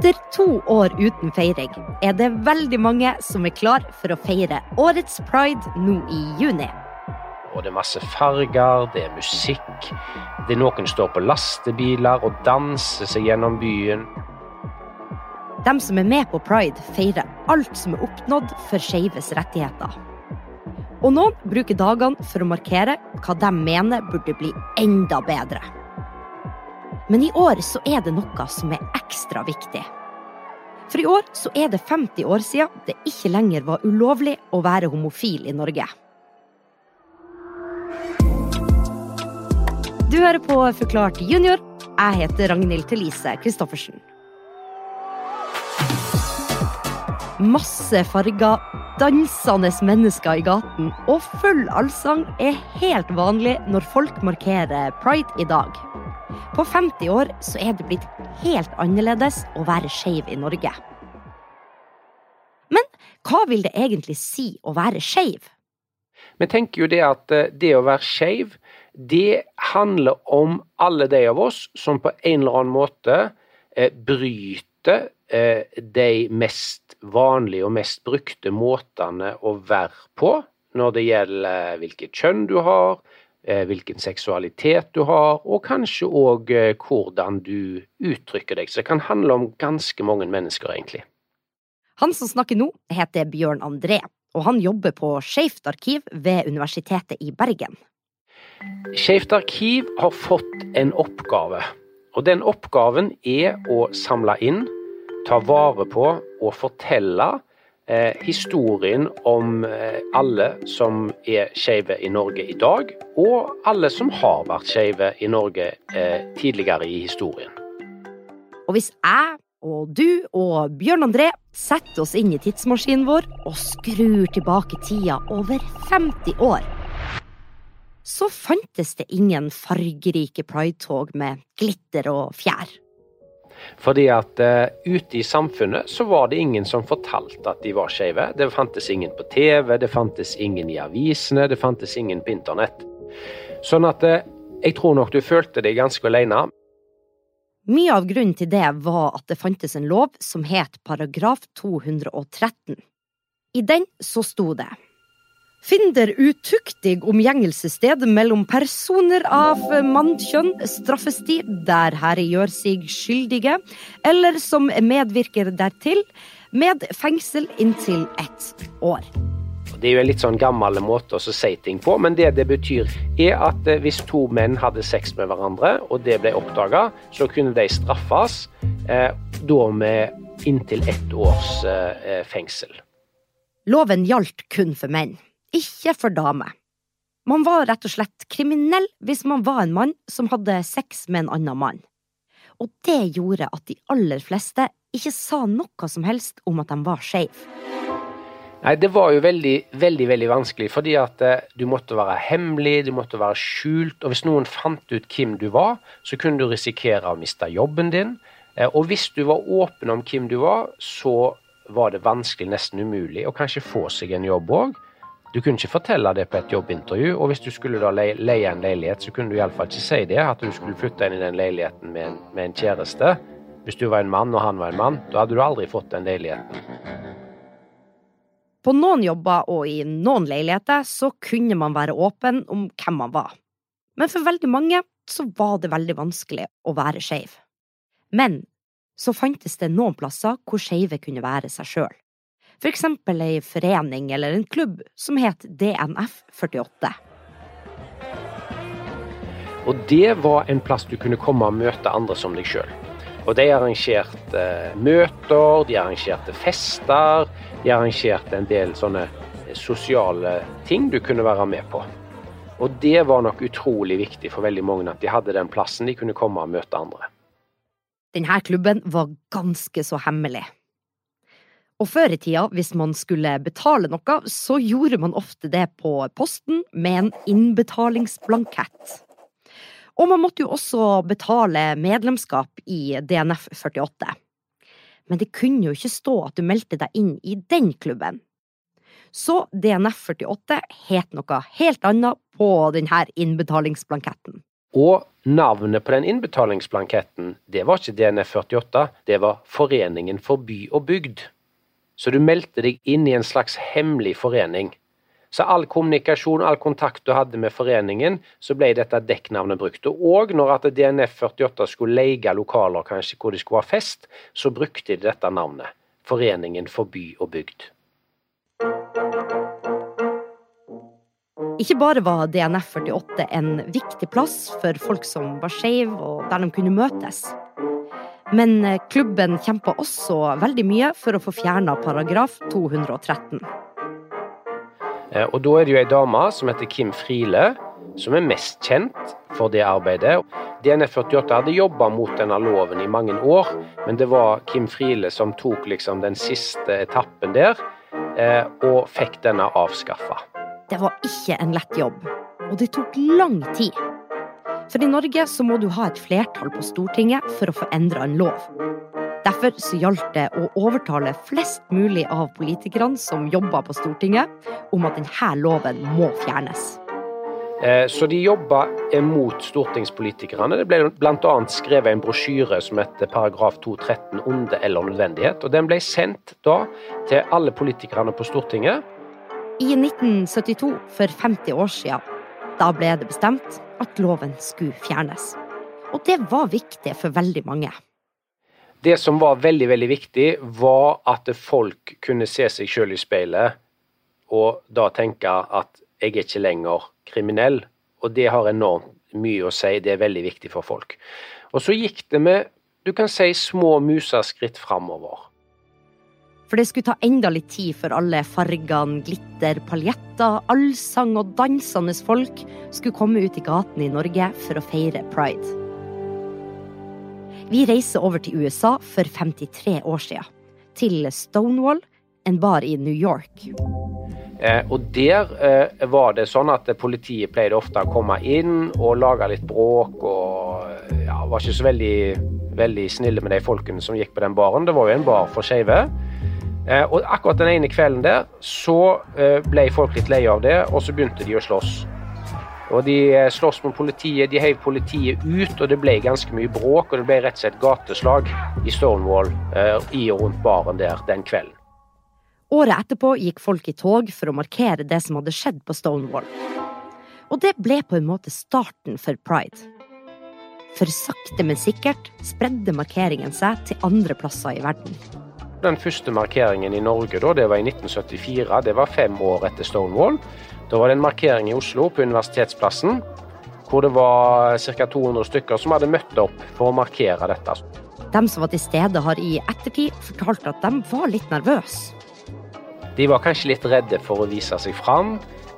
Etter to år uten feiring er det veldig mange som er klar for å feire årets pride nå i juni. Og det er masse farger, det er musikk. Det er noen står på lastebiler og danser seg gjennom byen. De som er med på pride, feirer alt som er oppnådd for skeives rettigheter. Og noen bruker dagene for å markere hva de mener burde bli enda bedre. Men i år så er det noe som er ekstra viktig. For i år så er det 50 år siden det ikke lenger var ulovlig å være homofil i Norge. Du hører på Forklart junior. Jeg heter Ragnhild Thelise Christoffersen. Masse farger, dansende mennesker i gaten og full allsang er helt vanlig når folk markerer pride i dag. På 50 år så er det blitt helt annerledes å være skeiv i Norge. Men hva vil det egentlig si å være skeiv? Vi tenker jo det at eh, det å være skeiv, det handler om alle de av oss som på en eller annen måte eh, bryter eh, de mest vanlige og mest brukte måtene å være på når det gjelder hvilket kjønn du har, hvilken seksualitet du har, og kanskje òg eh, hvordan du uttrykker deg. Så det kan handle om ganske mange mennesker, egentlig. Han som snakker nå, heter Bjørn André, og han jobber på Skeivt arkiv ved Universitetet i Bergen. Skeivt arkiv har fått en oppgave, og den oppgaven er å samle inn, ta vare på og fortelle eh, historien om eh, alle som er skeive i Norge i dag, og alle som har vært skeive i Norge eh, tidligere i historien. Og hvis jeg og du og Bjørn André setter oss inn i tidsmaskinen vår og skrur tilbake tida over 50 år, så fantes det ingen fargerike pridetog med glitter og fjær. Fordi at uh, ute i samfunnet så var det ingen som fortalte at de var skeive. Det fantes ingen på TV, det fantes ingen i avisene, det fantes ingen på internett. Sånn at uh, jeg tror nok du følte deg ganske alene. Mye av grunnen til det var at det fantes en lov som het paragraf 213. I den så sto det Finner utuktig omgjengelsessted mellom personer av mannkjønn, straffes de der herre gjør seg skyldige, eller som medvirker dertil, med fengsel inntil ett år. Det er jo en litt sånn gammel måte å si ting på, men det det betyr er at eh, hvis to menn hadde sex med hverandre, og det ble oppdaga, så kunne de straffes eh, da med inntil ett års eh, fengsel. Loven gjaldt kun for menn ikke for damer. Man var rett og slett kriminell hvis man var en mann som hadde sex med en annen mann. Og det gjorde at de aller fleste ikke sa noe som helst om at de var skeive. Nei, det var jo veldig, veldig veldig vanskelig, fordi at eh, du måtte være hemmelig, du måtte være skjult, og hvis noen fant ut hvem du var, så kunne du risikere å miste jobben din. Eh, og hvis du var åpen om hvem du var, så var det vanskelig, nesten umulig, å kanskje få seg en jobb òg. Du kunne ikke fortelle det på et jobbintervju, og hvis du skulle da leie, en leilighet, så kunne du iallfall ikke si det, at du skulle flytte inn i den leiligheten med en, med en kjæreste. Hvis du var en mann og han var en mann, da hadde du aldri fått den leiligheten. På noen jobber og i noen leiligheter så kunne man være åpen om hvem man var. Men for veldig mange så var det veldig vanskelig å være skeiv. Men så fantes det noen plasser hvor skeive kunne være seg sjøl for eksempel ei forening eller en klubb som het DNF48. Og det var en plass du kunne komme og møte andre som deg sjøl. Og de arrangerte eh, møter, de arrangerte fester, de arrangerte en del sånne eh, sosiale ting du kunne være med på. Og det var nok utrolig viktig for veldig mange at de hadde den plassen de kunne komme og møte andre. Denne klubben var ganske så hemmelig. Og før i tida, hvis man skulle betale noe, så gjorde man ofte det på posten med en innbetalingsblankett. Og man måtte jo også betale medlemskap i DNF 48. Men det kunne jo ikke stå at du meldte deg inn i den klubben. Så DNF 48 het noe helt annet på denne innbetalingsblanketten. Og navnet på den innbetalingsblanketten, det var ikke DNF 48, det var Foreningen for by og bygd. Så du meldte deg inn i en slags hemmelig forening. Så all kommunikasjon, all kontakt du hadde med foreningen, så ble dette dekknavnet brukt. Og når at DNF 48 skulle leie lokaler kanskje hvor de skulle ha fest, så brukte de dette navnet. Foreningen for by og bygd. Ikke bare var DNF 48 en viktig plass for folk som var skeive, og der de kunne møtes. Men eh, klubben kjempa også veldig mye for å få fjerna paragraf 213. Eh, og da er det jo ei dame som heter Kim Friele, som er mest kjent for det arbeidet. DNF48 hadde jobba mot denne loven i mange år, men det var Kim Friele som tok liksom den siste etappen der, eh, og fikk denne avskaffa. Det var ikke en lett jobb, og det tok lang tid. For i Norge så må du ha et flertall på Stortinget for å få endra en lov. Derfor så gjaldt det å overtale flest mulig av politikerne som jobba på Stortinget, om at denne loven må fjernes. Eh, så de jobba mot stortingspolitikerne. Det ble bl.a. skrevet en brosjyre som heter paragraf 213 onde eller nødvendighet. og Den ble sendt da til alle politikerne på Stortinget. I 1972, for 50 år siden, da ble det bestemt at loven skulle fjernes. Og det var viktig for veldig mange. Det som var veldig veldig viktig, var at folk kunne se seg sjøl i speilet og da tenke at jeg er ikke lenger kriminell. Og det har enormt mye å si, det er veldig viktig for folk. Og så gikk det med du kan si små museskritt framover. For det skulle ta enda litt tid før alle fargene, glitter, paljetter, allsang og dansende folk skulle komme ut i gatene i Norge for å feire pride. Vi reiser over til USA for 53 år siden. Til Stonewall, en bar i New York. Eh, og Der eh, var det sånn at politiet pleide ofte å komme inn og lage litt bråk. og ja, Var ikke så veldig, veldig snille med de folkene som gikk på den baren. Det var jo en bar for skeive. Eh, og akkurat den ene kvelden der så eh, ble folk litt leie av det, og så begynte de å slåss. Og De slåss med politiet, de heiv politiet ut, og det ble ganske mye bråk. Og det ble rett og slett gateslag i Stonewall eh, i og rundt baren der den kvelden. Året etterpå gikk folk i tog for å markere det som hadde skjedd på Stonewall. Og det ble på en måte starten for pride. For sakte, men sikkert spredde markeringen seg til andre plasser i verden. Den første markeringen i Norge da, det var i 1974. Det var fem år etter Stonewall. Da var det en markering i Oslo, på Universitetsplassen, hvor det var ca. 200 stykker som hadde møtt opp for å markere dette. De som var til stede, har i ettertid fortalt at de var litt nervøse. De var kanskje litt redde for å vise seg fram.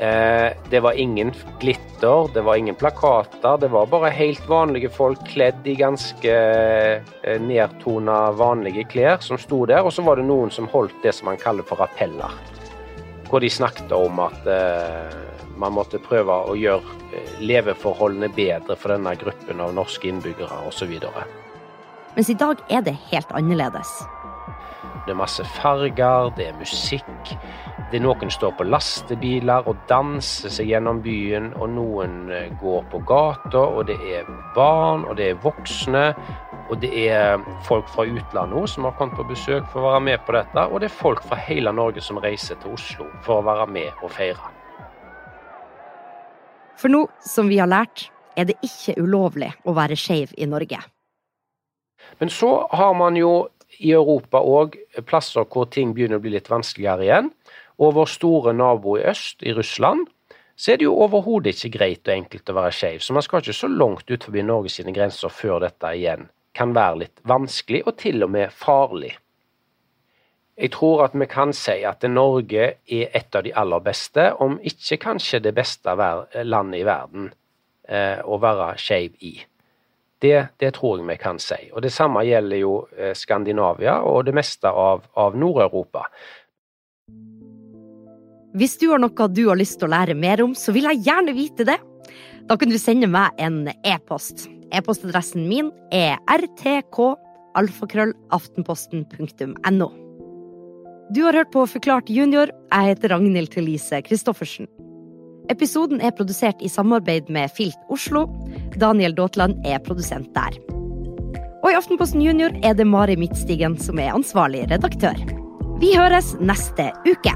Eh, det var ingen glitter, det var ingen plakater. Det var bare helt vanlige folk kledd i ganske eh, nedtona, vanlige klær som sto der. Og så var det noen som holdt det som man kaller for appeller hvor de snakket om at eh, man måtte prøve å gjøre leveforholdene bedre for denne gruppen av norske innbyggere osv. Mens i dag er det helt annerledes. Det er masse farger, det er musikk. Det er Noen står på lastebiler og danser seg gjennom byen, og noen eh, går på gata, og det er barn, og det er voksne, og det er folk fra utlandet som har kommet på besøk for å være med på dette. Og det er folk fra hele Norge som reiser til Oslo for å være med og feire. For nå som vi har lært, er det ikke ulovlig å være skeiv i Norge. Men så har man jo i Europa òg plasser hvor ting begynner å bli litt vanskeligere igjen. Og vår store nabo i øst, i Russland, så er det jo overhodet ikke greit og enkelt å være skeiv. Så man skal ikke så langt ut forbi Norges grenser før dette igjen kan være litt vanskelig, og til og med farlig. Jeg tror at vi kan si at Norge er et av de aller beste, om ikke kanskje det beste landet i verden eh, å være skeiv i. Det, det, tror jeg vi kan si. Og Det samme gjelder jo eh, Skandinavia og det meste av, av Nord-Europa. Hvis du har noe du har lyst til å lære mer om, så vil jeg gjerne vite det. Da kan du sende meg en e-post. E-postadressen min er rtk.alfakrøllaftenposten.no. Du har hørt på Forklart junior. Jeg heter Ragnhild Thelise Christoffersen. Episoden er produsert i samarbeid med Filt Oslo. Daniel Daatland er produsent der. Og i Aftenposten Junior er det Mari Midtstigen som er ansvarlig redaktør. Vi høres neste uke.